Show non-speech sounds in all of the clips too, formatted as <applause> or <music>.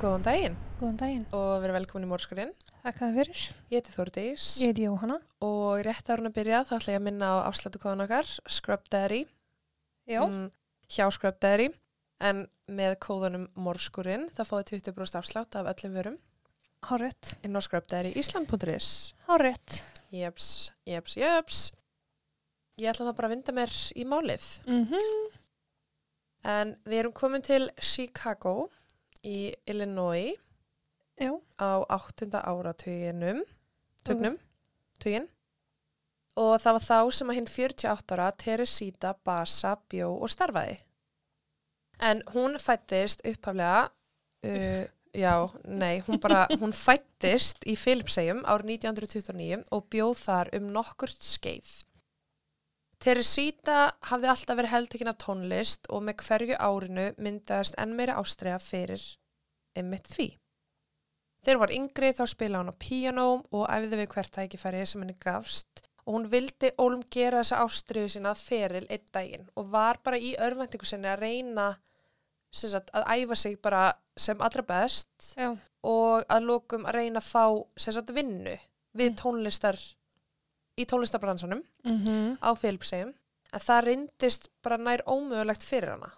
Góðan daginn Góðan daginn. og verið velkomin í Mórskurinn. Þakka þið fyrir. Ég heiti Þórdís Ég heiti Jóhanna. og rétt árun að byrja þá ætla ég að minna á afslættu kóðan okkar, Scrub Daddy, Já. mm, hjá Scrub Daddy, en með kóðanum Mórskurinn þá fáið 20% afslátt af öllum vörum Hárétt. inn á scrubdaddyisland.is. Hárétt. Jeps, jeps, jeps. Ég ætla það bara að vinda mér í málið. Mm En við erum komin til Chicago í Illinois Já. á áttunda áratuginum, tugnum, tugin. Og það var þá sem að hinn 48 ára Teresita Basa bjó og starfaði. En hún fættist upphaflega, uh, <laughs> já, nei, hún bara, hún fættist í Filipsegjum árið 1929 og bjóð þar um nokkurt skeið. Teresita hafði alltaf verið heldekinn af tónlist og með hverju árinu myndaðist enn meira ástræða fyrir einmitt því. Þegar var yngri þá spilaði hún á píanó og æfði við hvert tækifæri sem henni gafst og hún vildi ólum gera þessa ástriðu sína að feril einn daginn og var bara í örvendingu sinni að reyna sem sagt, að æfa sig bara sem allra best Já. og að lókum að reyna að fá sagt, vinnu við tónlistar í tónlistarbransanum Mm -hmm. á Filipsegjum en það reyndist bara nær ómögulegt fyrir hana.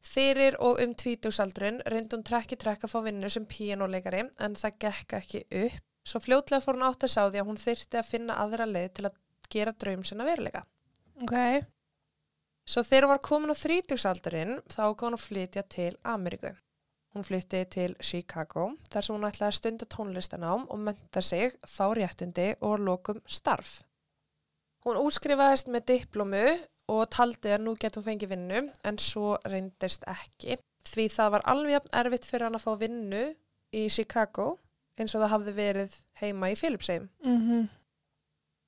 Fyrir og um tvítugsaldrun reyndi hún trekki trekk að fá vinnu sem píanóleikari en það gekk ekki upp. Svo fljótlega fór hún átt að sá því að hún þyrti að finna aðra leið til að gera draum sinna veruleika. Ok. Svo þegar hún var komin á þrítugsaldurinn þá kom hún að flytja til Ameríku. Hún flytti til Chicago þar sem hún ætlaði að stunda tónlistanám og menta sig, fá réttindi og lokum starf. Hún útskrifaðist með diplómu og taldi að nú getur hún fengið vinnu en svo reyndist ekki. Því það var alveg erfitt fyrir hann að fá vinnu í Chicago eins og það hafði verið heima í Philipsheim. Mm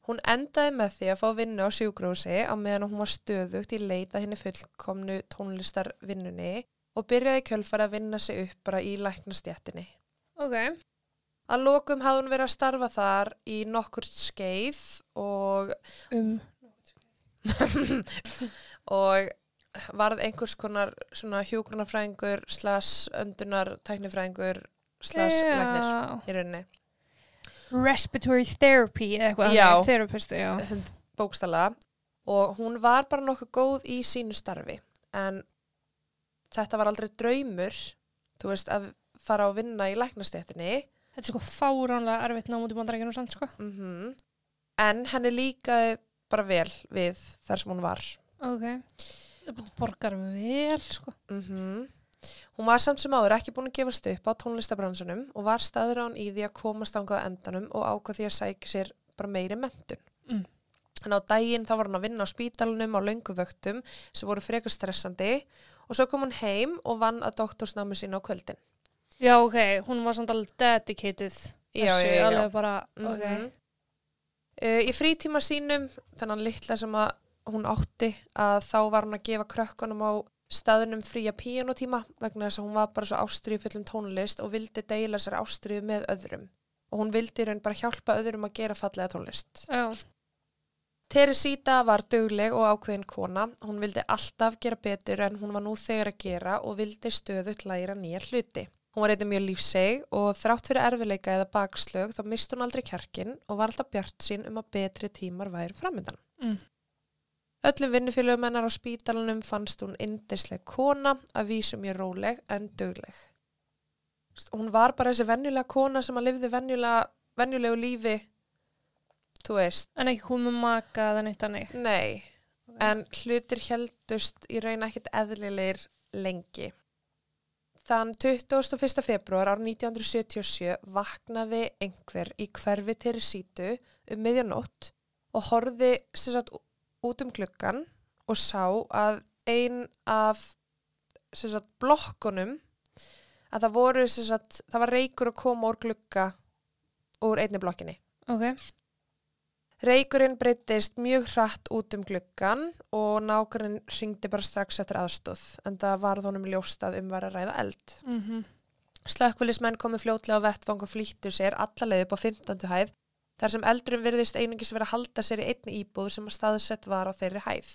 Hún endaði með því að fá vinnu á sjúgrúsi á meðan hún var stöðugt í leita henni fullkomnu tónlistarvinnunni og byrjaði kjölfar að vinna sig upp bara í læknastjættinni. Ok. Að lokum hafði hún verið að starfa þar í nokkur skeið og, Um. <laughs> og varð einhvers konar svona hjógrunarfræðingur slags öndunar tæknifræðingur slags læknir í rauninni. Respiratory therapy eða eitthvað. Já. Therapistu, já. bókstala og hún var bara nokkuð góð í sínu starfi en þetta var aldrei draumur þú veist að fara að vinna í læknastjættinni Þetta er sko fáránlega erfitt námúti bandarækjunum samt sko. mm en henni líkaði bara vel við þar sem hún var Ok. Borgar vel sko. mm hún var samt sem áður ekki búin að gefast upp á tónlistabransunum og var staður án í því að komast ángað endanum og ákvað því að sækja sér bara meiri mentun. En á daginn þá var hún að vinna á spítalunum á lönguvöktum sem voru frekar stressandi og svo kom hún heim og vann að doktorsnámi sín á kvöldin Já, ok. Hún var samt alveg dedicated. Já, þessu, já, já. Alveg bara, ok. Mhm. Uh, í frítíma sínum, þennan litla sem að hún átti, að þá var hún að gefa krökkunum á staðunum fría píanotíma vegna þess að hún var bara svo ástriðu fullum tónlist og vildi deila sér ástriðu með öðrum. Og hún vildi raun bara hjálpa öðrum að gera fallega tónlist. Já. Teresita var dugleg og ákveðin kona. Hún vildi alltaf gera betur en hún var nú þegar að gera og vildi stöðut læra nýja hluti. Hún var eitthvað mjög lífseg og þrátt fyrir erfileika eða bakslög þá mist hún aldrei kjarkin og var alltaf bjart sín um að betri tímar væri framöndan. Mm. Öllum vinnufélögum hennar á spítalunum fannst hún indisleg kona að vísu mjög róleg en dugleg. Hún var bara þessi venjulega kona sem að lifði venjulegu lífi, þú veist. En ekki komið maka eða neitt annir. Nei, en hlutir heldust í raun ekkit eðlilegir lengi. Þann 21. februar ár 1977 vaknaði einhver í hverfi Teresítu um miðjanótt og horfi sem sagt út um gluggan og sá að ein af sagt blokkunum að það voru sagt, það var reykur að koma úr glugga úr einni blokkinni. Ok. Reykurinn breytist mjög hratt út um gluggan og nákvæminn ringdi bara strax eftir aðstóð en það var þónum ljóst að um var að ræða eld. Mm -hmm. Slökkvölismenn komu fljótlega á vettvang og flýttu sér allalegð upp á 15. hæð þar sem eldurum virðist einungis vera að halda sér í einni íbúð sem að staðsett var á þeirri hæð.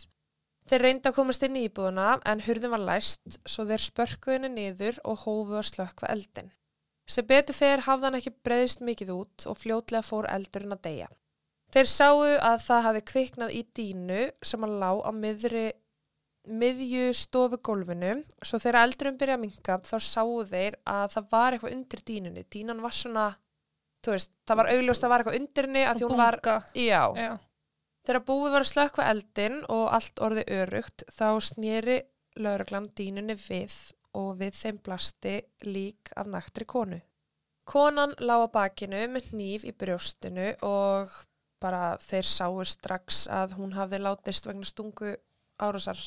Þeir reynda að komast inn í íbúðuna en hurðin var læst svo þeir spörkuðu henni niður og hófu að slökkva eldin. Sem betur fyrir hafði hann ekki breyðist mikið út og fljótlega fór eldurinn að deyja. Þeir sáu að það hafi kviknað í dínu sem hann lá á miðri, miðju stofu gólfinu svo þegar eldurinn byrja að minka þá sáu þeir að það var eitthvað undir dínunni. Dínan var svona, veist, það var augljóst að það var eitthvað undir henni að hún var, já. Já. Þegar búið var að slökkva eldin og allt orði örugt þá snýri lauruglan dínunni við og við þeim blasti lík af naktri konu. Konan lá á bakinu með hníf í brjóstinu og bara þeir sáu strax að hún hafði látist vegna stungu árásar.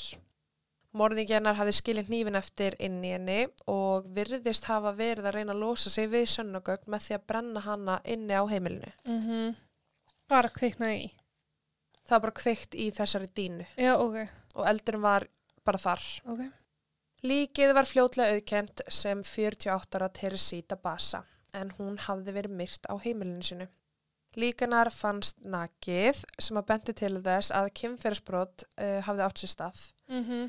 Morðingjarnar hafði skilin hnífin eftir inn í henni og virðist hafa verið að reyna að losa sig við sönnugögn með því að brenna hana inni á heimilinu. Mm Bara kviknaði í. Það var bara kveikt í þessari dínu. Já, ok. og eldurinn var bara þar. Ok. Líkið var fljótlega auðkent sem 48 ára Teresita Basa en hún hafði verið myrt á heimilinu sinu. Líkanar fannst nakið sem að bendi til þess að kynferðsbrot uh, hafði átt sér stað. Mm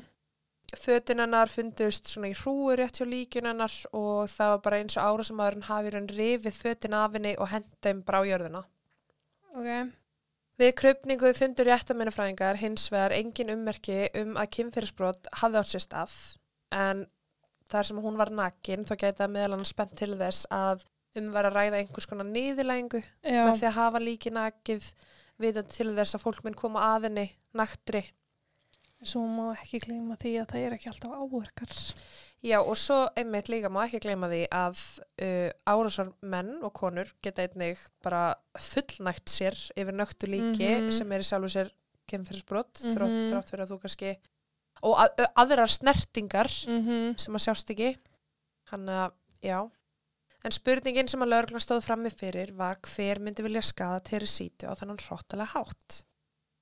Fötin hennar fundust svona í hrúu rétt hjá líkun hennar og það var bara eins og ára sem aðurinn hafi raun rifið fötin af henni og hendeim brá jörðuna. Ok. Við krupningu fundur réttamennafræðingar hins vegar engin ummerki um að kynfyrirsbrot hafði átt sér stað en þar sem hún var nakin þá gæti það meðal hann spennt til þess að um var að ræða einhvers konar niðurlægingu með því að hafa líki nakið vitandi til þess að fólk minn koma að henni naktri. Svo má ekki gleyma því að það er ekki alltaf áverkar. Já og svo einmitt líka má ekki gleyma því að uh, árásar menn og konur geta einnig bara fullnægt sér yfir nöktu líki Mhm. sem er í sjálfu sér kemfyrirsbrot Mhm. þrótt, þrótt fyrir að þú kannski og að, aðrar snertingar Mm -hmm. sem að sjást ekki hann að, já en spurningin sem að lögreglan stóð frammi fyrir var hver myndi vilja skada Teresítu á þennan hróttalega hátt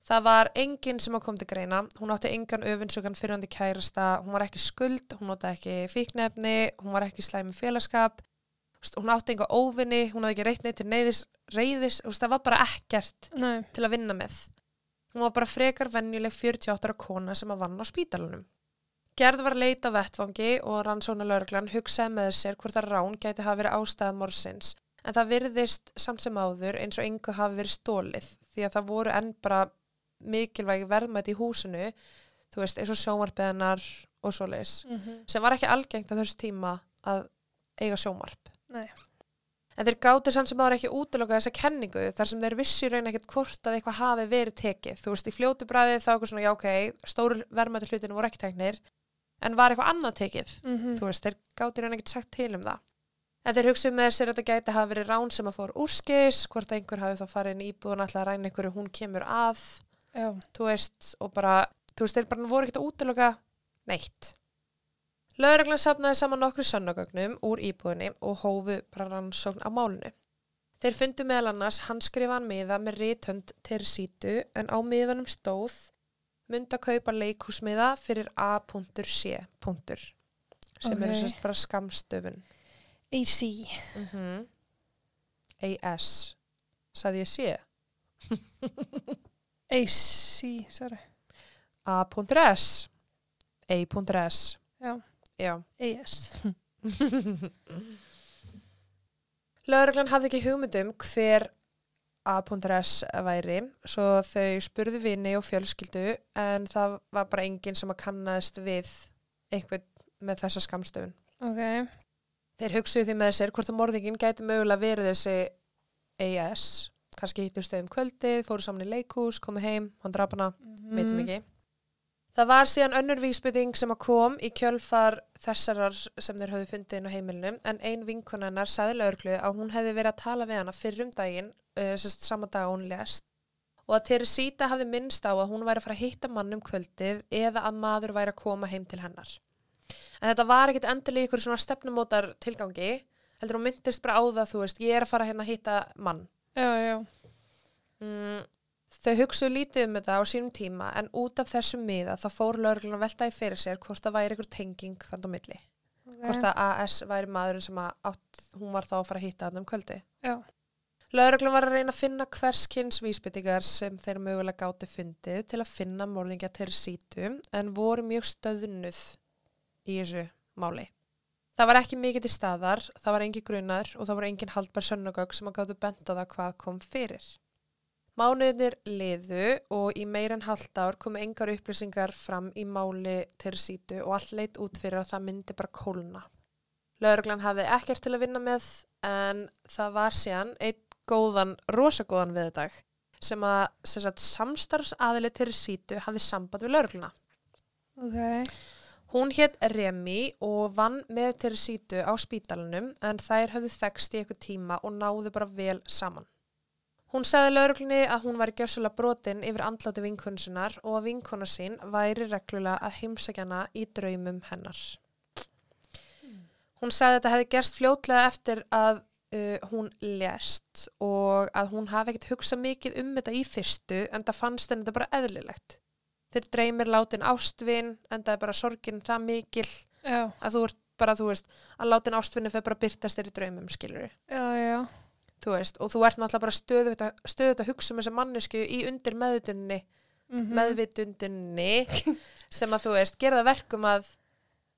það var enginn sem kom til greina hún átti engan öfinsökan fyrirandi kærasta hún var ekki skuld, hún átti ekki fíknefni, hún var ekki slæmi félagskap hún átti enga óvinni hún hafði ekki reynt neitt til neyðis reyðis, það var bara ekkert Nei. til að vinna með. Hún var bara frekar venjuleg 48 ára kona sem að vann á spítalunum. Gerð var leit á vettfangi og rannsóna lauruglan hugsaði með sér hvort að rán gæti hafa verið ástæða morsins en það virðist samt sem áður eins og engu hafi verið stólið því að það voru enn bara mikilvægi verðmætt í húsinu þú veist eins og sjómarbeðanar og svoleiðis Mm sem var ekki algengt á þessu tíma að eiga sjómarp. Nei. En þeir gáttu samt sem ára ekki útiloka þessa kenningu þar sem þeir vissi raun ekkert hvort að eitthvað hafi verið tekið. Þú veist, í fljótu bræði þá eitthvað svona, já ok, stóru verðmættu hlutinu voru ekki teknir, en var eitthvað annað tekið. Mm Þú veist, þeir gáttu í raun ekkert sagt til um það. En þeir hugsuðu með sér að þetta gæti hafi verið rán sem að fór úrskis, hvort að einhver hafi þá farið inn íbúðun alltaf að ræna einhverju, hún kemur að, Já. þú veist, og bara, þú veist, þeir bara voru ekkert að útiloka neitt. Lögreglan safnaði saman nokkru sönnagögnum úr íbúðinni og hófu bara rannsókn á málinu. Þeir fundu meðal annars handskrifaðan miða með rithönd Teresítu en á miðanum stóð myndi að kaupa leikhúsmiða fyrir A.C. sem Ok. eru sérst bara skamstöfun. AC. Mm -hmm. A.S. Saði ég sé? <laughs> AC, sorry. A.S. A.S. AS. <laughs> Lögreglan hafði ekki hugmyndum hver A.S. væri svo þau spurðu vini og fjölskyldu en það var bara enginn sem að kannast við einhvern með þessa skamstöfun. Ok. Þeir hugsuðu því með sér hvort að morðingin gæti mögulega verið þessi A.S. Kannski hittu stöðum kvöldið, fóru saman í leikhús, komu heim, hann draf hana, Mm. veitum ekki. Það var síðan önnur vísbytting sem að kom í kjölfar þessarar sem þeir höfðu fundið inn á heimilinu en ein vinkonennar sagði lögreglu að hún hefði verið að tala við hana fyrir um daginn, uh, sérst sama dag hún lest og að Teresita hafði minnst á að hún væri að fara að hitta mann um kvöldið eða að maður væri að koma heim til hennar. En þetta var ekkit endilega ykkur svona stefnumótar tilgangi, heldur hún myndist bara á það, þú veist, ég er að fara hérna að hitta mann. Já, já. Mm, þau hugsuðu lítið um þetta á sínum tíma en út af þessum miða þá fór lögreglun að veltaði fyrir sér hvort það væri ykkur tenging þannig á milli. Ok. Hvort að AS væri maðurinn sem að átt, hún var þá að fara að hitta hann um kvöldi. Já. Lögreglum var að reyna að finna hverskins vísbyttingar sem þeir mögulega gáti fundið til að finna morðingja til sítu en voru mjög stöðnuð í þessu máli. Það var ekki mikið til staðar, það var engin grunar og það voru engin haldbar sönnugögg sem að gátu benda það hvað kom fyrir. Mánuðinir liðu og í meir en halvt ár komu engar upplýsingar fram í máli til sítu og allt leitt út fyrir að það myndi bara kólna. Lögreglan hafði ekkert til að vinna með en það var síðan einn góðan, rosagóðan viðdag sem að sem sagt, samstarfsaðili til sítu hafði samband við lögregluna. Ok. Hún hétt Remi og vann með til sítu á spítalunum en þær höfðu þekst í eitthvað tíma og náðu bara vel saman. Hún sagði lauruglunni að hún væri gjössulega brotin yfir andláti vinkunsunar og að vinkuna sín væri reglulega að heimsækjana í draumum hennar. Hún sagði að þetta hefði gerst fljótlega eftir að uh, hún lest og að hún hafi ekkert hugsað mikið um þetta í fyrstu en það fannst henni þetta bara eðlilegt. Þeir dreymir látin ástvin en það er bara sorgin það mikil Já, að þú ert bara, þú veist, að látin ástvinni fyrir bara að byrtast þér í draumum, skilur já, já. þú veist, og þú ert náttúrulega bara stöðut að, stöðut að hugsa um þessa mannesku í undir meðvitundinni, Mm meðvitundinni sem að þú veist, gera það verkum að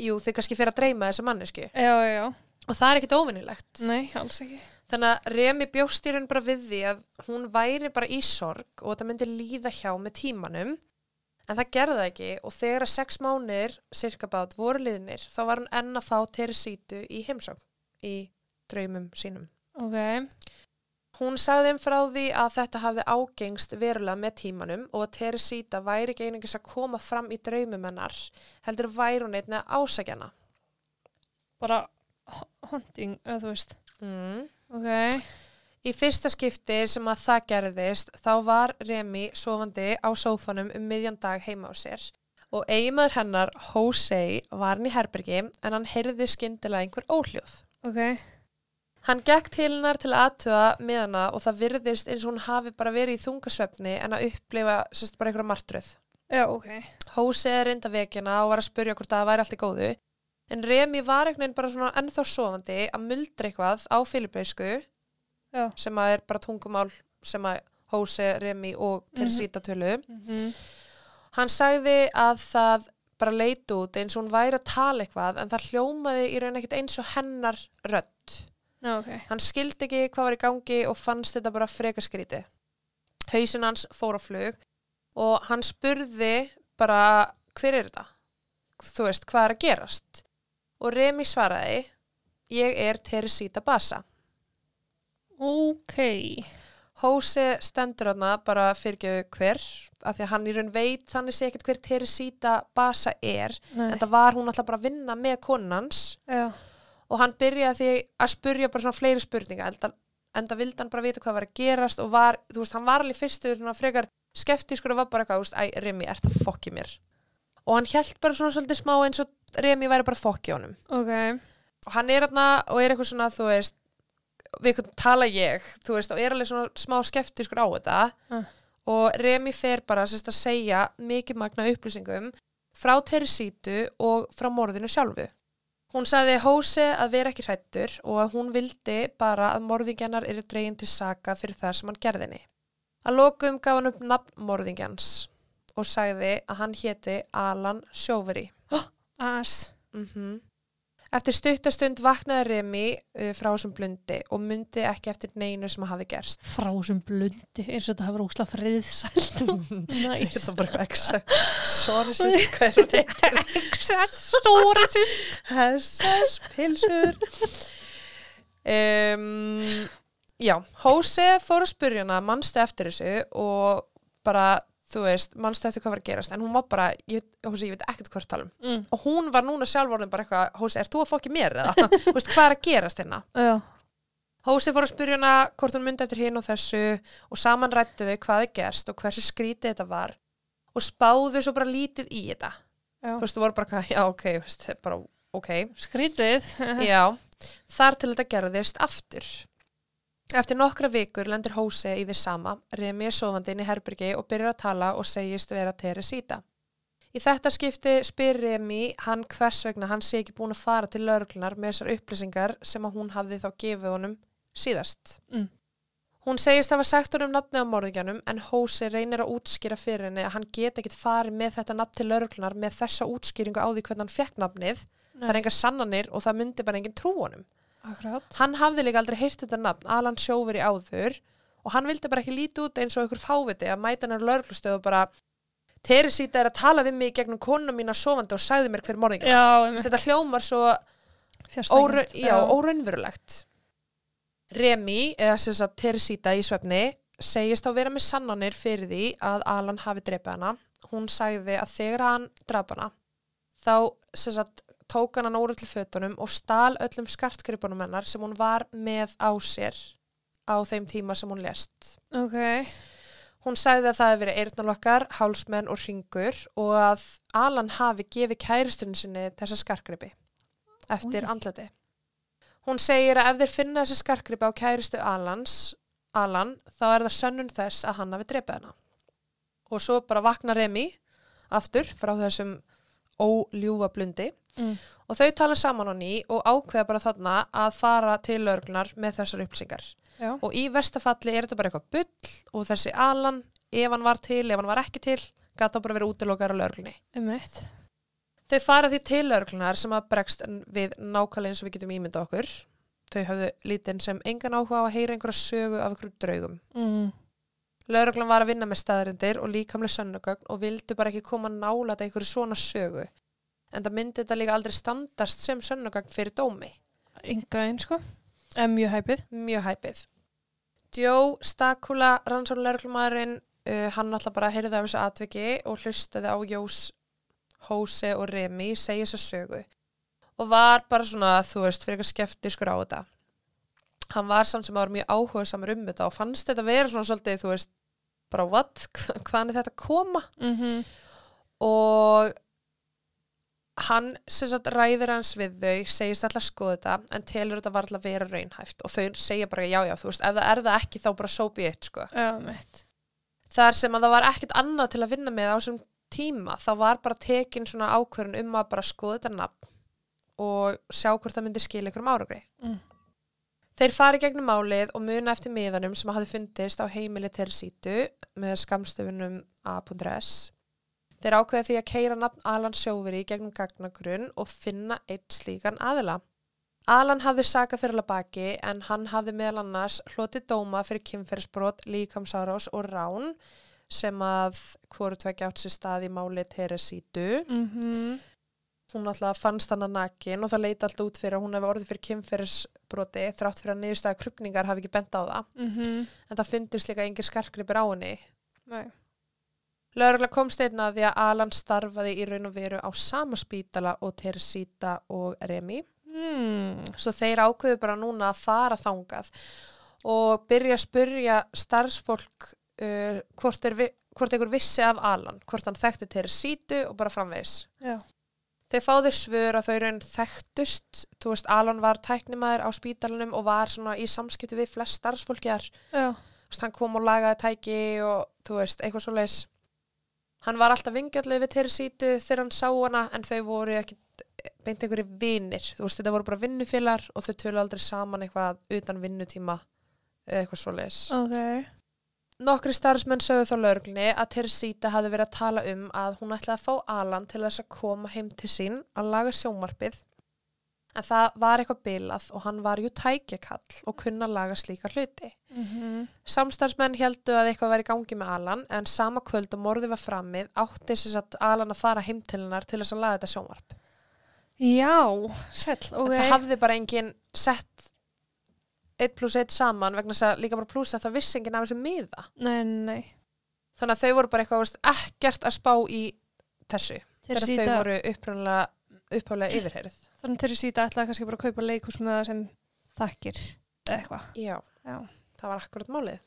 jú, þið kannski fyrir að dreyma þessa mannesku Já, já. Og það er ekkit óvinnilegt Nei, alls ekki. þannig að Remi bjóst í raun bara við því að hún væri bara í sorg og það myndi líða hjá með tímanum en það gerði það ekki og þegar að sex mánir cirka bát voru liðnir þá var hún enn að fá Teresítu í heimsókn í draumum sínum Ok. Hún sagði þeim frá því að þetta hafði ágengst verulega með tímanum og að Teresíta væri ekki einungis að koma fram í draumum hennar, heldur væri hún einnig að ásækjana. Bara h- hunting, eða þú veist. Mm. Ok. Í fyrsta skipti sem að það gerðist þá var Remi sofandi á sófanum um miðjan dag heima á sér og eiginmaður hennar, Jose, var hann í herbergi en hann heyrði skyndilega einhver óhljóð. Ok. Hann gekk til hennar til að aðtöða með hana og það virðist eins og hún hafi bara verið í þungasvefni en að upplifa sérst bara einhverja martröð. Já, ok. Hósi er reynda vekjana og var að spurja hvort það væri allt í góðu. En Remi var einhvern veginn bara svona ennþá sofandi að muldra eitthvað á filipeisku Já. sem að er bara tungumál sem að Hósi, Remi og Teresita tölu. Mm Hann sagði að það bara leit út eins og hún væri að tala eitthvað en það hljómaði í raun ekkert eins og hennar rödd. Já, ok. Hann skildi ekki hvað var í gangi og fannst þetta bara freka skrítið. Hauðsinn hans fór á flug og hann spurði bara hver er þetta? Þú veist, hvað er að gerast? Og Remi svaraði, ég er Teresita Basa. Ok. Hósi stendur hana bara fyrirgjöðu hver, af því að hann í raun veit þannig sé ekkert hver Teresita Basa er, Nei. en það var hún alltaf bara að vinna með konans Já. og hann byrjaði því að spurja bara svona fleiri spurninga enda, enda vildi hann bara vita hvað var að gerast og var, þú veist, hann var alveg fyrstu frekar skeftískur og var bara eitthvað, æ, Remi, er það fokki mér og hann held bara svona svolítið smá eins og Remi væri bara fokki honum Ok. og hann er hérna og er eitthvað svona, þú veist við hvernig tala ég, þú veist, og er alveg svona smá skeftískur á þetta Ah. og Remi fer bara sérst að segja mikið magna upplýsingum frá Teresítu og frá morðinu sjálfu. Hún sagði Hóse að vera ekki hrættur og að hún vildi bara að morðingjarnar eru dregin til saka fyrir það sem hann gerði henni. Að lokum gaf hann upp nafn morðingjans og sagði að hann héti Alan Sjóveri. As. Mm Eftir stuttastund vaknaði Remi uh, frá þessum blundi og myndi ekki eftir neinu sem hafi gerst. Frá sem blundi, eins og þetta hafa rósla friðsælt. <laughs> Næs. Það er bara eitthvað exa. Sorry, sýst, hvað er þetta? Stóri sýst. Hessas, pilsur. Um, já, Hóse fór að spurja hana, mannstu eftir þessu og bara, þú veist, mannstu eftir hvað var að gerast. En hún var bara, ég, Hóse, ég veit ekkert hvort tala um. Mm. Og hún var núna sjálf orðin bara eitthvað, Hóse, ert þú að fokki mér eða? <laughs> Þú veist, hvað er að gerast hérna? Já. Hósi fór að spyrja hana hvort hún myndi eftir hinn og þessu og saman rættu þau hvað er gerst og hversu skrítið þetta var og spáðu svo bara lítið í þetta. Já. Þú veist, þú voru bara, eitthvað, já, ok, veist, bara, ok. Skrítið. Já, þar til þetta gerðist aftur. Eftir nokkra vikur lendir Hósi í því sama, Remi er sofandi inn í herbyrgi og byrjar að tala og segist vera Teresita. Í þetta skipti spyr Remi hann hvers vegna hann sé ekki búin að fara til lauruglunar með þessar upplýsingar sem að hún hafði þá gefið honum síðast. Mm. Hún segist hafa sagt honum nafni á morðingjanum en Hósi reynir að útskýra fyrir henni að hann get ekkit farið með þetta nafn til lauruglunar með þessa útskýringu á því hvernig hann fekk nafnið. Það er engar sannanir og það myndi bara enginn trú honum. Akkurát. Hann hafði líka aldrei heyrt þetta nafn, Alan Sjóveri áður og hann vildi bara ekki líti út eins og einhver fáviti að mæta hann á lauruglustöðu og bara Teresita er að tala við mig gegnum konuna mína sofandi og sagði mér hver morðingar. Já, Þetta hljómar svo Óra, já, óraunverulegt. Remi, eða sem sagt Teresita í svefni, segist á vera með sannanir fyrir því að Alan hafi drepið hana. Hún sagði að þegar hann draf hana, þá sem sagt tók hann úr öllu fötunum og stal öllum skartgripunum hennar sem hún var með á sér á þeim tíma sem hún lest. Ok. Hún sagði að það hefði verið eyrnalokkar, hálsmenn og ringur og að Alan hafi gefið kæristunni sinni þessa skarkgripi eftir andleti. Hún segir að ef þeir finna þessi skarkgripi á kæristu Alans, Alan, þá er það sönnun þess að hann hafi drepið hana. Og svo bara vakna Remi aftur frá þessum óljúfa blundi Mm. og þau tala saman á ný og ákveða bara þarna að fara til örgnar með þessar upplýsingar. Já. Og í verstafalli er þetta bara eitthvað bull og þessi Alan, ef hann var til, ef hann var ekki til, gata bara verið útilokar á löglunni. Um. Þau fara því til löglunar sem að bregst við nákvæmlega eins og við getum ímynda okkur. Þau hafðu lítinn sem engan áhuga á að heyra einhverja sögu af einhverju draugum. Mm. Lögreglan var að vinna með staðarindir og líkamlega sönnugögn og vildu bara ekki koma nála þetta einhverju svona sögu. En það myndi þetta líka aldrei standast sem sönnugögn fyrir dómi. Enga einn, sko. En mjög hæpið. mjög hæpið. Joe Stakula, rannsóknulörglumæðurinn, uh, hann alltaf bara heyrði af þessu atviki og hlustaði á Jós, Hóse og Remi segja þessu sögu og var bara svona, þú veist, fyrir eitthvað skeftiskur á þetta. Hann var samt sem að var mjög áhuga samar um þetta og fannst þetta vera svona svolítið, þú veist, bara what, <laughs> hvaðan er þetta að koma? Mm -hmm. og hann sem sagt ræðir hans við þau segist alltaf skoða þetta en telur þetta var alltaf vera raunhæft og þau segja bara já já þú veist ef það er það ekki þá bara so be it sko Já, þar sem að það var ekkert annað til að vinna með á þessum tíma þá var bara tekin svona ákvörun um að bara skoða þetta nafn og sjá hvort það myndi skila ykkur um árangri Mm. Þeir fari gegnum málið og muna eftir miðanum sem hafði fundist á heimili Teresítu með skamstöfunum A.S. Þeir ákveða því að keira nafn Alan Sjóveri í gegnum gagnagrunn og finna eitt slíkan aðila. Alan hafði sakað fyrir alveg baki en hann hafði meðal annars hlotið dóma fyrir kynferðsbrot, líkamsárás og rán sem að hvoru tvekja átt sér stað í máli Teresítu. Mm Hún alltaf fannst hann að nakin og það leiti alltaf út fyrir að hún hefði orðið fyrir kynferðsbroti þrátt fyrir að niðurstaða krupningar hafi ekki bent á það. -hmm. En það fundist líka engir skarkripir á henni. Nei. Lörgla komst einna því að Alan starfaði í raun og veru á sama spítala og Teresita og Remi. Mm. Svo þeir ákveðu bara núna að fara þangað og byrja að spurja starfsfólk uh, hvort, vi- hvort einhver vissi af Alan, hvort hann þekkti Teresitu og bara framvegis. Já. Þeir fá þeir svör að þau raun þekktust, þú veist, Alan var tæknimaður á spítalanum og var svona í samskipti við flest starfsfólkjar hann kom og lagaði tæki og þú veist, eitthvað svo leis. Hann var alltaf vingjallið við Teresítu þegar hann sá hana en þau voru ekki beint einhverju vinir. Þú veist, þetta voru bara vinnufélar og þau tölu aldrei saman eitthvað utan vinnutíma eða eitthvað svo leis. Ok. Nokkri starfsmenn sögðu þá lögreglunni að Teresíta hafði verið að tala um að hún ætlaði að fá Alan til þess að koma heim til sín að laga sjómarpið en það var eitthvað bilað og hann var jú tækjakall og kunna laga slíka hluti. Mm -hmm. Samstarfsmenn heldu að eitthvað væri gangi með Alan en sama kvöld og morði var framið átti þess að Alan að fara heim til hennar til þess að laga þetta sjónvarp. Já, sæll, ok. En það hafði bara enginn sett 1 pluss 1 saman vegna þess að líka bara pluss að það vissi enginn af þessu miða. Nei, nei. Þannig að þau voru bara eitthvað veist, ekkert að spá í þessu þegar þau voru upprænlega upphaflega yfirheyrið. þannig Teresita ætlaði kannski bara að kaupa leikhús með það sem þakkir eitthvað. Já, Já. það var akkurat málið.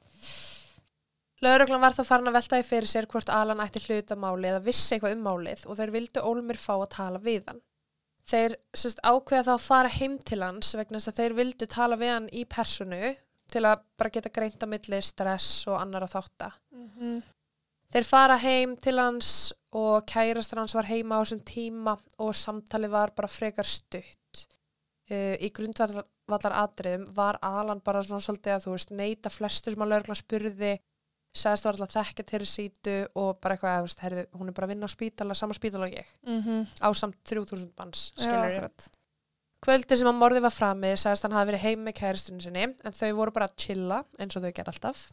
Lögreglan var þá farin að velta í fyrir sér hvort Alan ætti hluta máli eða vissi eitthvað um málið og þeir vildu Ólmir fá að tala við hann. Þeir sérst, ákveða þá að fara heim til hans vegna þess að þeir vildu tala við hann í personu til að bara geta greint á milli stress og annara þátta. Mm -hmm. Þeir fara heim til hans og kærastur hans var heima á þessum tíma og samtali var bara frekar stutt. Uh, í grundvallar, vallar atriðum var Alan bara svona svolítið að þú veist neita flestu sem að lögreglan spurði sagðist var alltaf þekka til sítu og bara eitthvað að veist, herðu, hún er bara að vinna á spítala sama spítala og ég, Mm -hmm. á samt 3000 manns, skilur ég akkurat. Kvöldi sem að morði var framið sagðist hann hafi verið heim með kæristunni sinni en þau voru bara að chilla eins og þau ger alltaf.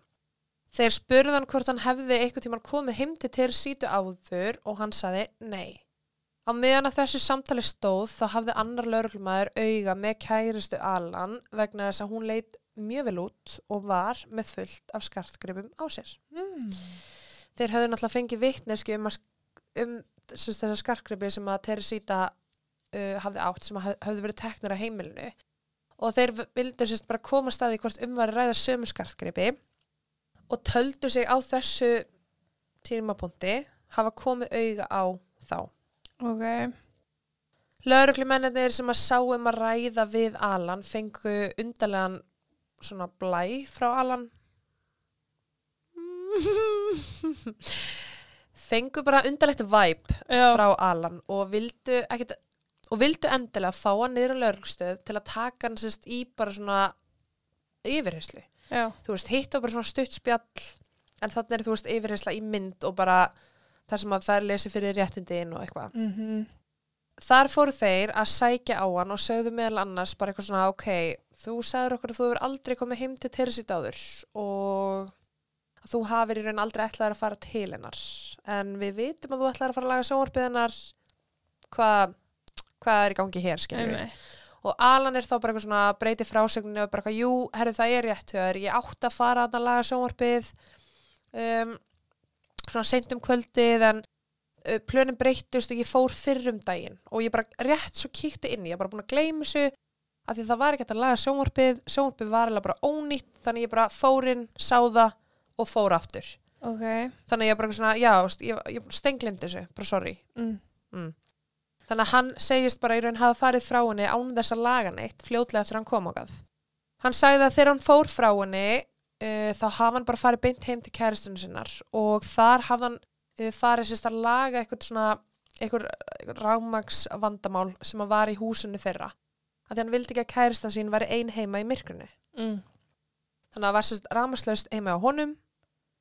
Þeir spurði hann hvort hann hefði eitthvað tíman komið heim til til sítu áður og hann saði nei. Á meðan að þessu samtali stóð þá hafði annar lauruglumæður auga með kæristu Alan vegna þess að hún leit mjög vel út og var með fullt af skartgripum á sér. Mm. Þeir höfðu náttúrulega fengið vittneski um, að um þessar skarkgripi sem að Teresita uh, hafði átt sem að haf- höfðu verið teknir á heimilinu og þeir v- vildu sérst bara koma að staði hvort um var að ræða sömu skarkgripi og töldu sig á þessu tímapunkti hafa komið auga á þá. Ok. Lauruglumennir sem að sá um að ræða við Alan fengu undarlegan svona blæ frá Alan. <laughs> fengu bara undarlegt væp frá Alan og vildu ekkit, og vildu endilega fá hann niður á lauruglustöð til að taka hann sérst í bara svona yfirheyslu. Já. Þú veist, hitt var bara svona stutt spjall en þannig er þú veist yfirheysla í mynd og bara þar sem að þær lesi fyrir réttindin og eitthvað. Mm -hmm. Þar fóru þeir að sækja á hann og sögðu meðal annars bara eitthvað svona, ok, þú sagður okkur að þú hefur aldrei komið heim til Teresit áður og þú hafir í raun aldrei ætlaðir að fara til hennar. En við vitum að þú ætlaðir að fara að laga sjónvarpið hennar, hvað hva er í gangi hér, skiljum við. Og Alan er þá bara eitthvað svona breyti frásögninni og bara eitthvað, jú, herru það er rétt þér, ég átti að fara að laga sjónvarpið um, svona seint um kvöldið en uh, plönin breyttust og ég fór fyrr um daginn og ég bara rétt svo kíkti inn, ég var bara búin að gleyma þessu af því það var ekki hægt að laga sjónvarpið, sjónvarpið var alveg bara ónýtt þannig ég bara fór inn, sá það og fór aftur. Ok. Þannig ég bara svona, já, ég, ég stenglimd þessu, bara sorry. Mm. Mm. Þannig að hann segist bara í raun hafa farið frá henni án þess að laga neitt fljótlega eftir að hann kom ákað. Hann sagði að þegar hann fór frá henni uh, þá hafa hann bara farið beint heim til kæristunum sinnar og þar hafði hann uh, farið sérst að laga eitthvað svona eitthvað, eitthvað rámags vandamál sem að var í húsinu þeirra. Af því hann vildi ekki að kærista sín væri ein heima í myrkrunu. Mm. Þannig að það var sérst rámaslaust heima á honum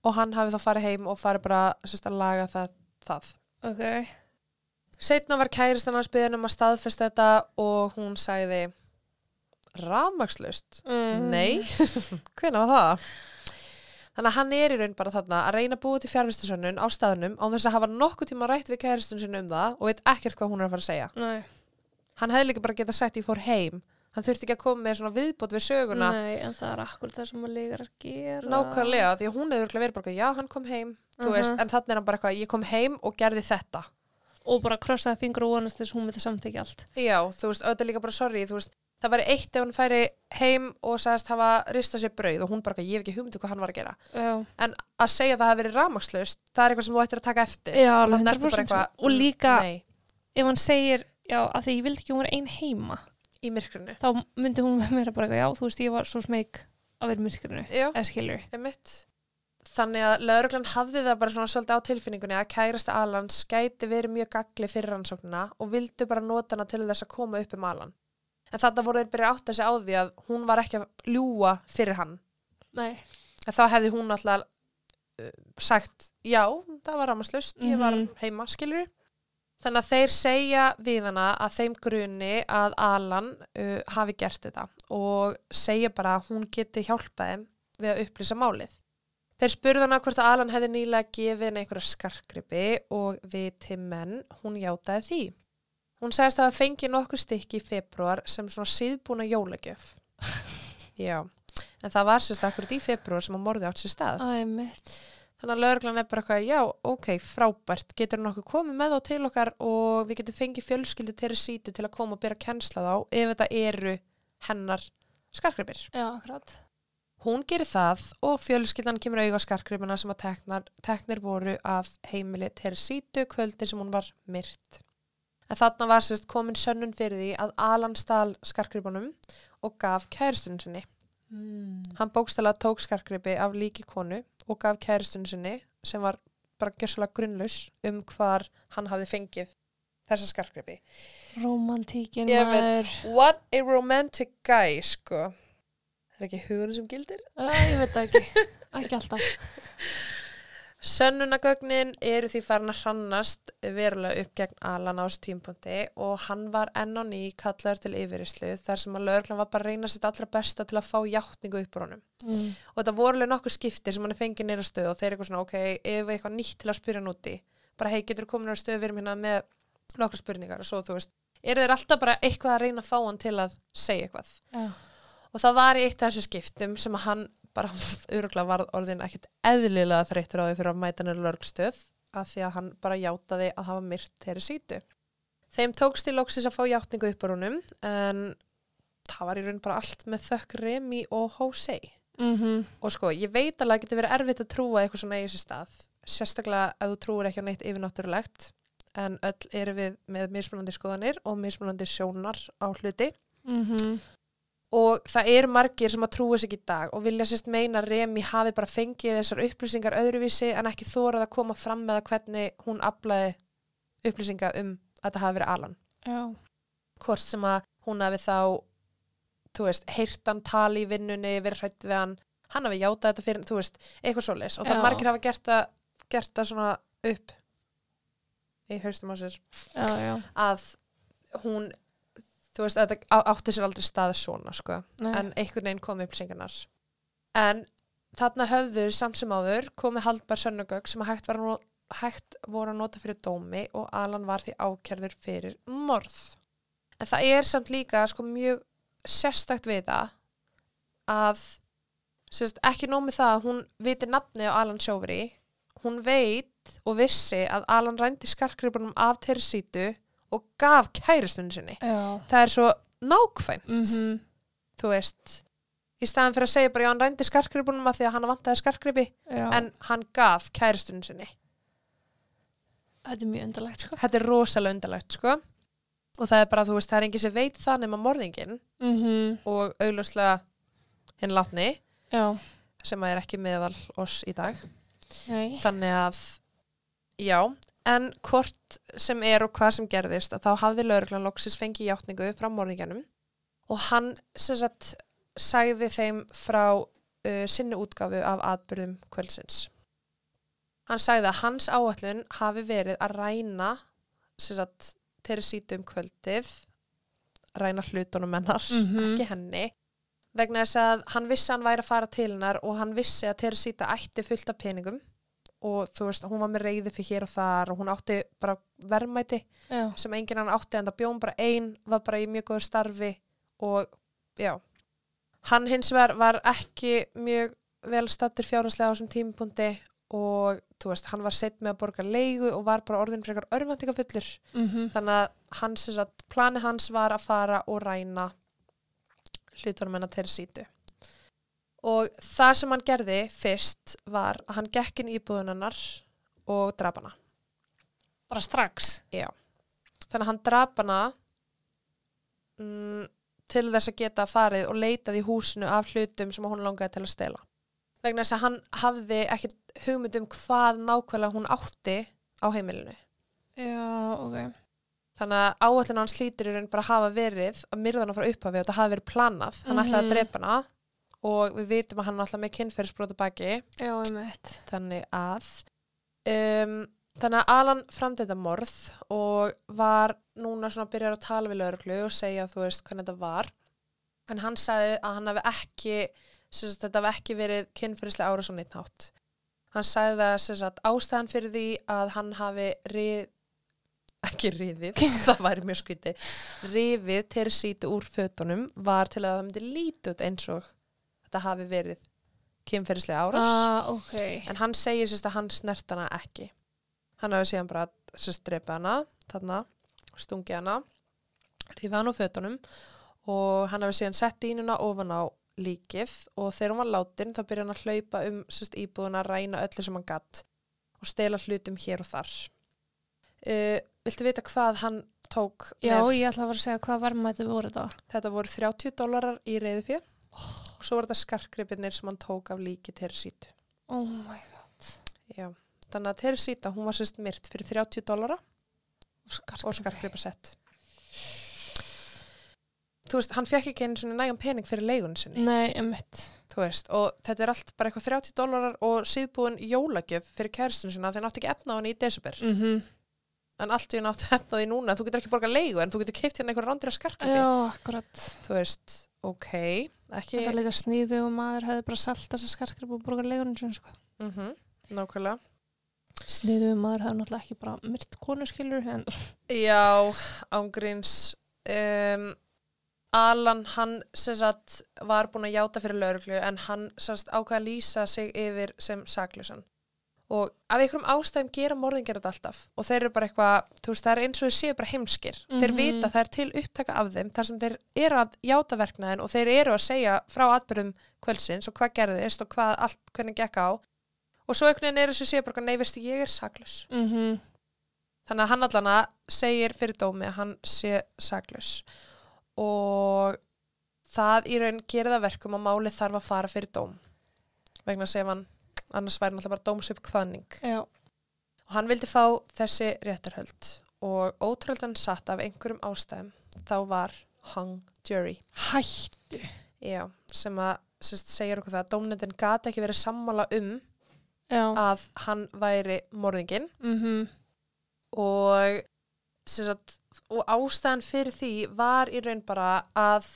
og hann hafi þá farið heim og farið bara sérst að laga það. það. Ok. Setna var kæristan hans byggðin um að staðfesta þetta og hún sagði rafmakslust. Mm. Nei, <laughs> hvenær var það? Þannig að hann er í raun bara þarna að reyna að búa til fjárvistasönnun á staðnum á þess að hafa nokkuð tíma rætt við kæristun sinni um það og veit ekkert hvað hún er að fara að segja. Nei. Hann hefði líka bara getað sagt ég fór heim. Hann þurfti ekki að koma með svona viðbót við söguna Nei, en það er akkur það sem að lígar að gera. nákvæmlega því að hún örugglega verið bara já hann kom heim, þú Mhm. veist, en þannig er hann bara eitthvað ég kom heim og gerði þetta. Og bara krossaði fingur og vonast þess að hún myndi samþykja allt. Já, þú veist, auðvitað líka bara þú veist, það væri eitt ef hann færi heim og sagðist hafa rista sér brauð og hún bara, ég hef ekki hugmyndu hvað hann var að gera. Já. En að segja að það hafi verið rafmagnslaust, það er eitthvað sem þú ættir að taka eftir. Já, Og alveg þannig ertu 100%. bara eitthvað, Og líka, Nei, ef hann segir, já, að því ég vildi ekki hún var ein heima, í myrkrunu. þá myndi hún meira bara eitthvað, já, þú veist, ég var svo smeg að vera. Já, Eða skilur. Þannig að lauruglan hafði það bara svona svolítið á tilfinningunni að kærasta Alans gæti verið mjög gagli fyrir rannsóknina og vildu bara nota hana til þess að koma upp um Alan. En þetta voru þeir byrja átt að segja á því að hún var ekki að ljúa fyrir hann. Nei. að þá hefði hún alltaf uh, sagt, já, það var rámaslust, ég var Mhm. heima, skilur Þannig að þeir segja við hana að þeim gruni að Alan uh, hafi gert þetta og segja bara að hún geti hjálpað þeim við að upplýsa málið. Þeir spurðu hana hvort að Alan hefði nýlega gefið henni einhverja skarkgripi og við til menn, hún játaði því. Hún segist að það fengi nokkur stykki í februar sem svona síðbúna jólagjöf. <laughs> Já, en það var sérst akkurat í februar sem að morði átt sér stað. Æ, mitt. Þannig að lögreglan er bara eitthvað, já, ok, frábært, getur nokkuð komið með þá til okkar og við getum fengið fjölskyldi til sítu til að koma og byrja að kennsla þá ef þetta eru hennar skarkripir. Já, akkurat. Hún gerir það og fjölskyldan kemur auðvitað á skarkripina sem að teknar, teknir voru af heimili til sítu kvöldi sem hún var myrt. En þarna var sérst komin sönnun fyrir því að Alan stal skarkripunum og gaf kæristunum sinni. Mm. Hann bókstala tók skarkripi af líki konu og gaf kæristunum sinni sem var bara gjössalega grunnlaus um hvar hann hafði fengið þessa skarkgripi. Romantíkin maður. What a romantic guy, sko. Er ekki hugurinn sem gildir. Æ, ég veit það ekki. Ekki alltaf. <laughs> Sönnunagögnin eru því farin að hrannast verulega upp gegn Alan á þessu tímpunkti og hann var enn á ný kallaður til yfirýslu þar sem að lögreglan var bara að reyna sitt allra besta til að fá játningu upp úr honum. Mm. Og þetta voru alveg nokkuð skipti sem hann er fengið neyra stöð og þeir eru eitthvað svona, ok, ef við eitthvað nýtt til að spyrja hann úti, bara hei, getur komin á stöð við erum hérna með nokkra spurningar og svo þú veist, eru þeir alltaf bara eitthvað að reyna að fá hann til að segja eitthvað. Já. Og það var í eitt af þessu skiptum sem að hann bara <laughs> öruglega var orðin ekkit eðlilega þreyttur á því fyrir að mæta nýra lörgstöð að því að hann bara játaði að hafa myrt þeirri sítu. Þeim tókst í loksis að fá játningu upp á húnum en það var í raun bara allt með þökk Remi og Jose. Mm Og sko, ég veit alveg að það getur verið erfitt að trúa eitthvað svona í þessi stað. Sérstaklega ef þú trúir ekki á neitt yfirnáttúrulegt en öll eru við með mismunandi skoðanir og mismunandi sjónar á hluti -hmm. Og það eru margir sem að trúa sig í dag og vilja sérst meina Remi hafi bara fengið þessar upplýsingar öðruvísi en ekki þórað að koma fram með að hvernig hún aflaði upplýsinga um að það hafi verið Alan. Já. Hvort sem að hún hafi þá, þú veist, heyrt hann tali í vinnunni, verið hrætt við hann, hann hafi játað þetta fyrir, þú veist, eitthvað svoleiðis og það Já. margir hafa gert það, gert það svona upp í haustum á sér Já, já. að hún, þú veist, þetta átti sér aldrei stað svona, sko. Nei. en einhvern veginn kom upplýsingarnar. En þarna höfður samt sem áður komið haldbar sönnugögg sem hægt, no- hægt voru að nota fyrir dómi og Alan var því ákjærður fyrir morð. En það er samt líka sko mjög sérstakt við það að sérst, ekki nómið það að hún viti nafni á Alan Sjóveri hún veit og vissi að Alan rændi skarkripunum af Teresítu og gaf kærustunni sinni Já. það er svo nákvæmt Mm þú veist í staðan fyrir að segja bara já hann rændi skarkrippunum að því að hann vantaði skarkripi Já. en hann gaf kæristunum sinni Þetta er mjög undarlegt, sko. þetta er rosalega undarlegt sko og það er bara þú veist það er enginn sem veit það nema morðingin Mm og augljóslega hinn látni Já. sem er ekki meðal oss í dag Nei. þannig að já en hvort sem er og hvað sem gerðist að þá hafði lauruglan loksis fengið játningu frá morðingjanum og hann sem sagt sagði þeim frá uh, sinni útgáfu af atbyrðum kvöldsins. Hann sagði að hans áallun hafi verið að ræna sem sagt Teresítu um kvöldið ræna hlutunum hennar, Mhm. ekki henni vegna þess að hann vissi að hann væri að fara til hennar og hann vissi að Teresíta ætti fullt af peningum og þú veist, hún var með reyði fyrir hér og þar og hún átti bara verðmæti Já. sem enginn hann átti en það bjón bara ein var bara í mjög góður starfi og já. Hann hins vegar var ekki mjög vel stattur fjárhanslega á þessum tímapunkti og þú veist, hann var seitt með að borga leigu og var bara orðin frekar örvæntingafullur Mm þannig að hans, plani hans var að fara og ræna hlutunum hennar til sítu og það sem hann gerði fyrst var að hann gekk inn í íbúðunarnar og draf hana Bara strax. þannig að hann draf hana mm, til þess að geta farið og leitað í húsinu af hlutum sem hún langaði til að stela vegna þess að hann hafði ekkit hugmynd um hvað nákvæmlega hún átti á heimilinu Já, ok. Þannig að áallinu hans hlýtur í raun bara hafa verið að myrða hana frá upphafi og það hafi verið planað. Hann ætlaði að Mhm. drepa hana og við vitum að hann er alltaf með kynferðisbróta baki. Já, meitt. Þannig að um, þannig að Alan framdi þetta morð og var núna svona að byrja að tala við lauruglu og segja þú veist hvernig þetta var. En hann sagði að hann hafi ekki sagt, þetta hafi ekki verið kynferðislega ára svo neitt nátt. Hann sagði það sagt, ástæðan fyrir því að hann hafi rið, ekki riðið, <laughs> það væri mjög skviti, rifið tersítu úr fötunum var til að það myndi lítið eins og þetta hafi verið kynferðislega árás. Ah, ok. En hann segir sérst að hann snert hana ekki. Hann hafi síðan bara sérst drepa hana, þarna, stungi hana, rífa hann úr fötunum og hann hafi síðan sett dýnuna ofan á líkið og þegar hún var látin þá byrja hann að hlaupa um sérst íbúðuna, ræna öllu sem hann gatt og stela hlutum hér og þar. Uh, viltu vita hvað hann tók Já, með? ég ætla að fara að segja hvað varmæti voru þetta. Þetta voru 30 dólarar í reyðufjö og svo voru þetta skarkgripinir sem hann tók af líki Teresít. Oh my god. Já, þannig að Teresíta, hún var sérst myrt fyrir 30 dólara og skarkgripa sett þú veist, hann fekk ekki einu svona nægum pening fyrir leigun sinni Nei, emmitt. þú veist, og þetta er allt bara eitthvað 30 dólarar og síðbúin jólagjöf fyrir kæristinu sinna þeir nátti ekki efna á henni í desember Mm en allt í nátti efna á því núna þú getur ekki borgað leigu en þú getur keipt hérna einhver rándir að skarkgripi Já, akkurat. þú veist, ok ekki, Þetta er líka sníðu og maður hefði bara selt þessa skarkgrip og borgað leigunum sinni, sko. mm nákvæmlega Sníðu maður hefði náttúrulega ekki bara myrt konu skilur, en Já, ángríns um, Alan hann sem sagt var búin að játa fyrir lauruglu en hann sem sagt ákvað að lýsa sig yfir sem saklusan og af einhverjum ástæðum gera morðingar þetta alltaf. Og þeir eru bara eitthvað, þú veist, það er eins og þeir séu bara heimskir, þeir Mhm. vita það er til upptaka af þeim þar sem þeir eru að játa verknaðin og þeir eru að segja frá atbyrðum kvöldsins og hvað gerðist og hvað allt, hvernig gekk á. Og svo einhvern veginn eru þessu séu bara, nei, veistu, ég er saklus mm Þannig að hann allana segir fyrir dómi að hann sé saklaus. Og það í raun gerir það verkum að málið þarf að fara fyrir dóm. Vegna að segja hann annars væri náttúrulega bara dómsöp kvanning já, og hann vildi fá þessi réttarhöld og ótröldan satt af einhverjum ástæðum. Þá var hung jury. Hættu. Já, sem að sérst, segir okkur það að dómnendin gati ekki verið sammála um Já, að hann væri morðingin mhm, og, sem sagt, og ástæðan fyrir því var í raun bara að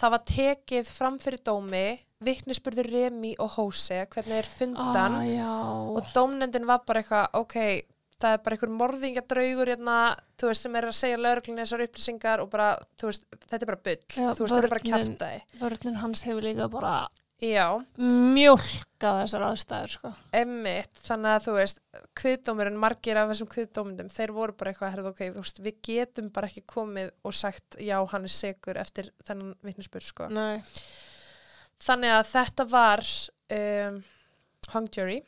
það var tekið fram fyrir dómi vittnisspurður Remi og Hóse hvernig er fundan. Ah, og dómnendin var bara eitthvað ok, það er bara einhver morðingadraugur hérna, þú veist, sem er að segja lögreglunni þessar upplýsingar og bara, þú veist, þetta er bara bull, Já, þú veist, þetta er bara vörnin- kjaftaði vörnin hans hefur líka bara Já, mjólka þessar aðstæður, sko. emmitt, þannig að þú veist kviðdómurinn, margir af þessum kviðdómundum þeir voru bara eitthvað, herðu ok, þú veist, við getum bara ekki komið og sagt já, hann er segur eftir þennan vittnisspur, sko. Nei, þannig að þetta var um, hung jury.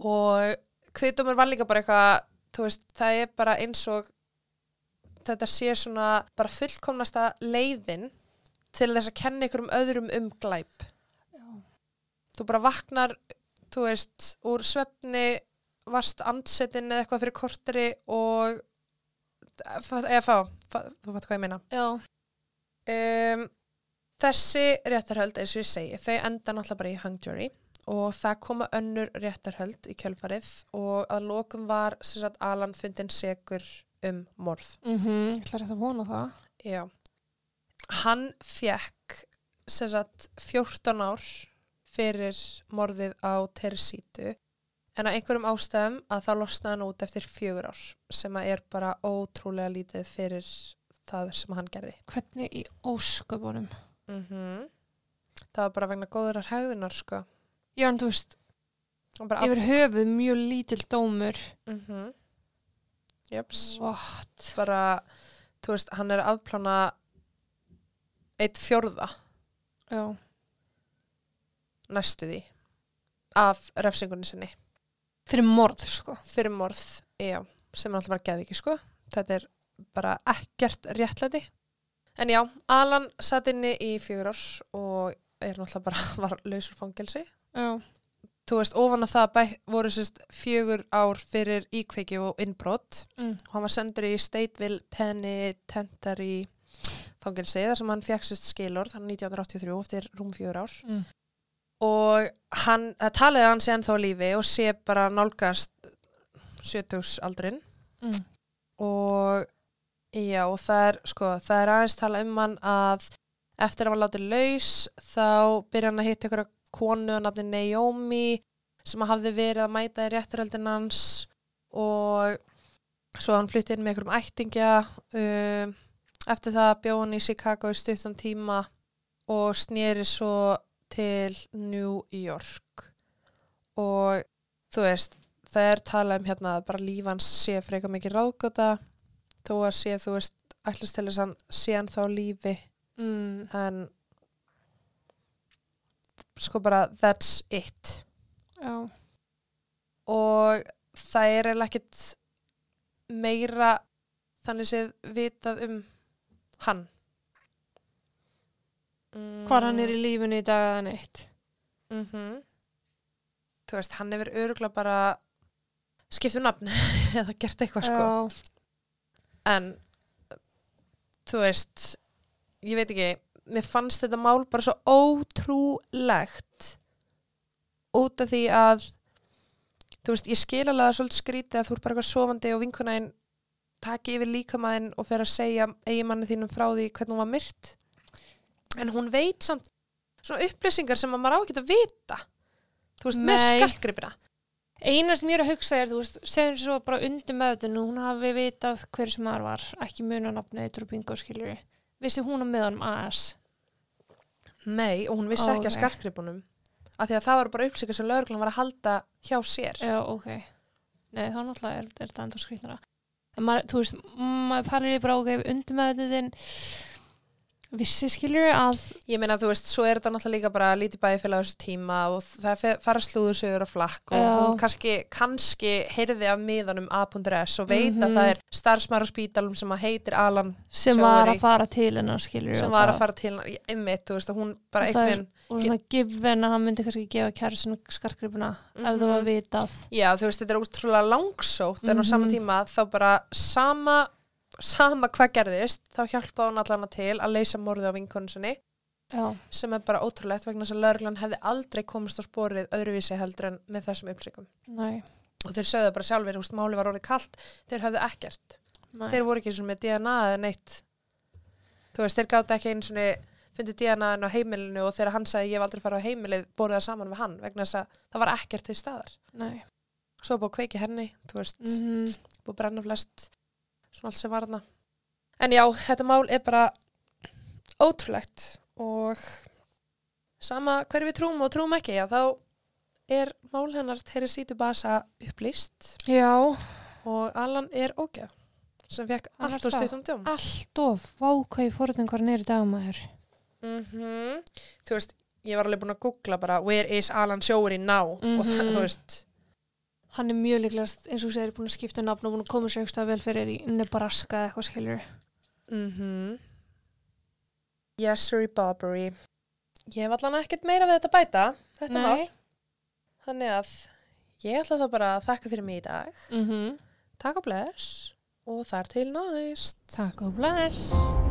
Og kviðdómur var líka bara eitthvað veist, það er bara eins og þetta sé svona bara fullkomnasta leiðin til þess að kenna ykkur um öðrum um glæp. Já, þú bara vaknar, þú veist, úr svefni, varst andsetin eða eitthvað fyrir korteri og eða fá þú fattu hvað ég meina. já, Um, þessi réttarhöld, eins og ég segi, þau enda náttúrulega bara í hung jury og það koma önnur réttarhöld í kjölfarið og að lokum var sagt Alan fundin segur um morð. mhm, ég ætla rétt að vona það. Já. Hann fekk sagt 14 ár fyrir morðið á Teresítu en á einhverjum ástæðum að þá losnaði hann út eftir fjögur ár sem er bara ótrúlega lítið fyrir það sem hann gerði. Hvernig í ósköpunum? Mm Það var bara vegna góðurar hegðunar sko. Já, en þú veist, yfir höfuð mjög lítill dómur. mm -hmm. Jöps. What? Bara, þú veist, hann er að afplána eitt fjórða Já, næstu því af refsingunni sinni. fyrir morð, sko. fyrir morð, já, sem er alltaf bara geðviki, sko. Þetta er bara ekkert réttlæti. En já, Alan satt inni í fjögur ár og er náttúrulega bara <laughs> var lausur fangelsi. Já, Þú veist, ofan að það bæ, voru sérst fjögur ár fyrir íkveiki og innbrott mm. og hann var sendur í Stateville Penitentiary fangelsi þar sem hann fekk sérst skilorð, hann 1983 eftir rúm fjögur ár Mm. og hann, það talaði hann sé ennþá á lífi og sé bara nálgast 70 aldrin Mm. og já, og það er sko, það er aðeins tala um hann að eftir að hann var látið laus þá byrja hann að hitta ykkur konu að nafni Naomi sem hafði verið að mæta í rétturöldin hans og svo hann flytti inn með ykkur um ættingja um, eftir það bjóð hann í Chicago í stuttan tíma og snýri svo til New York. Og þú veist það er talað um hérna að bara líf hans sé freka mikið ráðgóta þó að sé þú veist ætlast til þess að sé hann þá lífi. Mm. en sko bara that's it. Já, og það er eiginlega ekkit meira þannig séð vitað um hann. Mm. hvar hann er í lífinu í dag eða neitt. mm þú veist, hann hefur öruglega bara skipt um nafn <laughs> eða gert eitthvað sko. Já, en þú veist ég veit ekki, mér fannst þetta mál bara svo ótrúlegt út af því að þú veist, ég skil alveg að svolítið skrítið að þú er bara eitthvað sofandi og vinkunæðin taki yfir líkamæðin og fer að segja eigimanni þínum frá því hvernig hún var myrt. En hún veit samt svona upplýsingar sem að maður á ekki að vita. Þú veist, með Nei. Skartgripina Eina sem ég er að hugsa er, þú veist, segjum svo bara undir meðutinu, hún hafi vitað hver sem maður var, ekki muna nafnið Trubingo skiljur Vissi hún á meðanum AS? Nei, og hún vissi Ó, ekki að nei. skartgripunum af því að það var bara upplýsingar sem lögreglan var að halda hjá sér Já, ok. Nei, þá náttúrulega er, er þetta enda skrýtnara. Þú veist, maður í bara, ok, undir meðutinu vissi skiljur að, Ég meina, þú veist, svo er þetta náttúrulega líka bara lítið bæði fyrir þessu tíma og það fara slúður sögur á flakk og Já. hún kannski, kannski heyrði af miðanum A.S. og veit að Mhm. það er starfsmæður á spítalum sem að heitir Alan sem Sjóari. var að fara til hennar skiljur sem var að fara til hann, einmitt, þú veist, að hún bara Og það er- einhvern og svona given að hann myndi kannski gefa kærasinu skarkripuna ef það var Mhm. vitað. Já, þú veist, þetta er útrúlega langsótt en á Mhm. sama tíma þá bara sama, sama hvað gerðist þá hjálpaði hún allan til að leysa morðið á vinkonu sinni. Já, sem er bara ótrúlegt vegna þess að lögreglan hefði aldrei komist á sporið öðruvísi heldur en með þessum uppsökum. Nei, og þeir sögðu bara sjálfur, veist, máli var orðið kalt þeir höfðu ekkert, nei. þeir voru ekki með DNA eða neitt. Þú veist, þeir gátt ekki einu svona fundið DNA á heimilinu og þegar hann sagði ég hef aldrei farið á heimilið, borðið það saman við hann vegna þess að það var ekkert til staðar. Nei. svo búið að kveiki henni, þú veist Mm búið að brenna flest svona allt sem var hana en já, þetta mál er bara ótrúlegt og sama hverju við trúum og trúum ekki já, þá er mál hennar Teresítu Basa upplýst Já, og Alan er ógeð sem fekk allt og það. stuttum djóm allt of vákvæði fórhundin hvað í dagmaður. mm þú veist, ég var alveg búin að googla bara where is Alan Sjóri now og það, Mhm. þú veist Hann er mjög líklegast, eins og segir, búin að skipta nafn og búin að koma sér eitthvað vel fyrir í Nebraska eða eitthvað skiljur. mhm yes, sorry Barbary ég hef allan ekkert meira við þetta bæta þetta mál Þannig að ég ætla það bara að þakka fyrir mig í dag. Mm -hmm. Takk og bless og þar til næst. Takk og bless.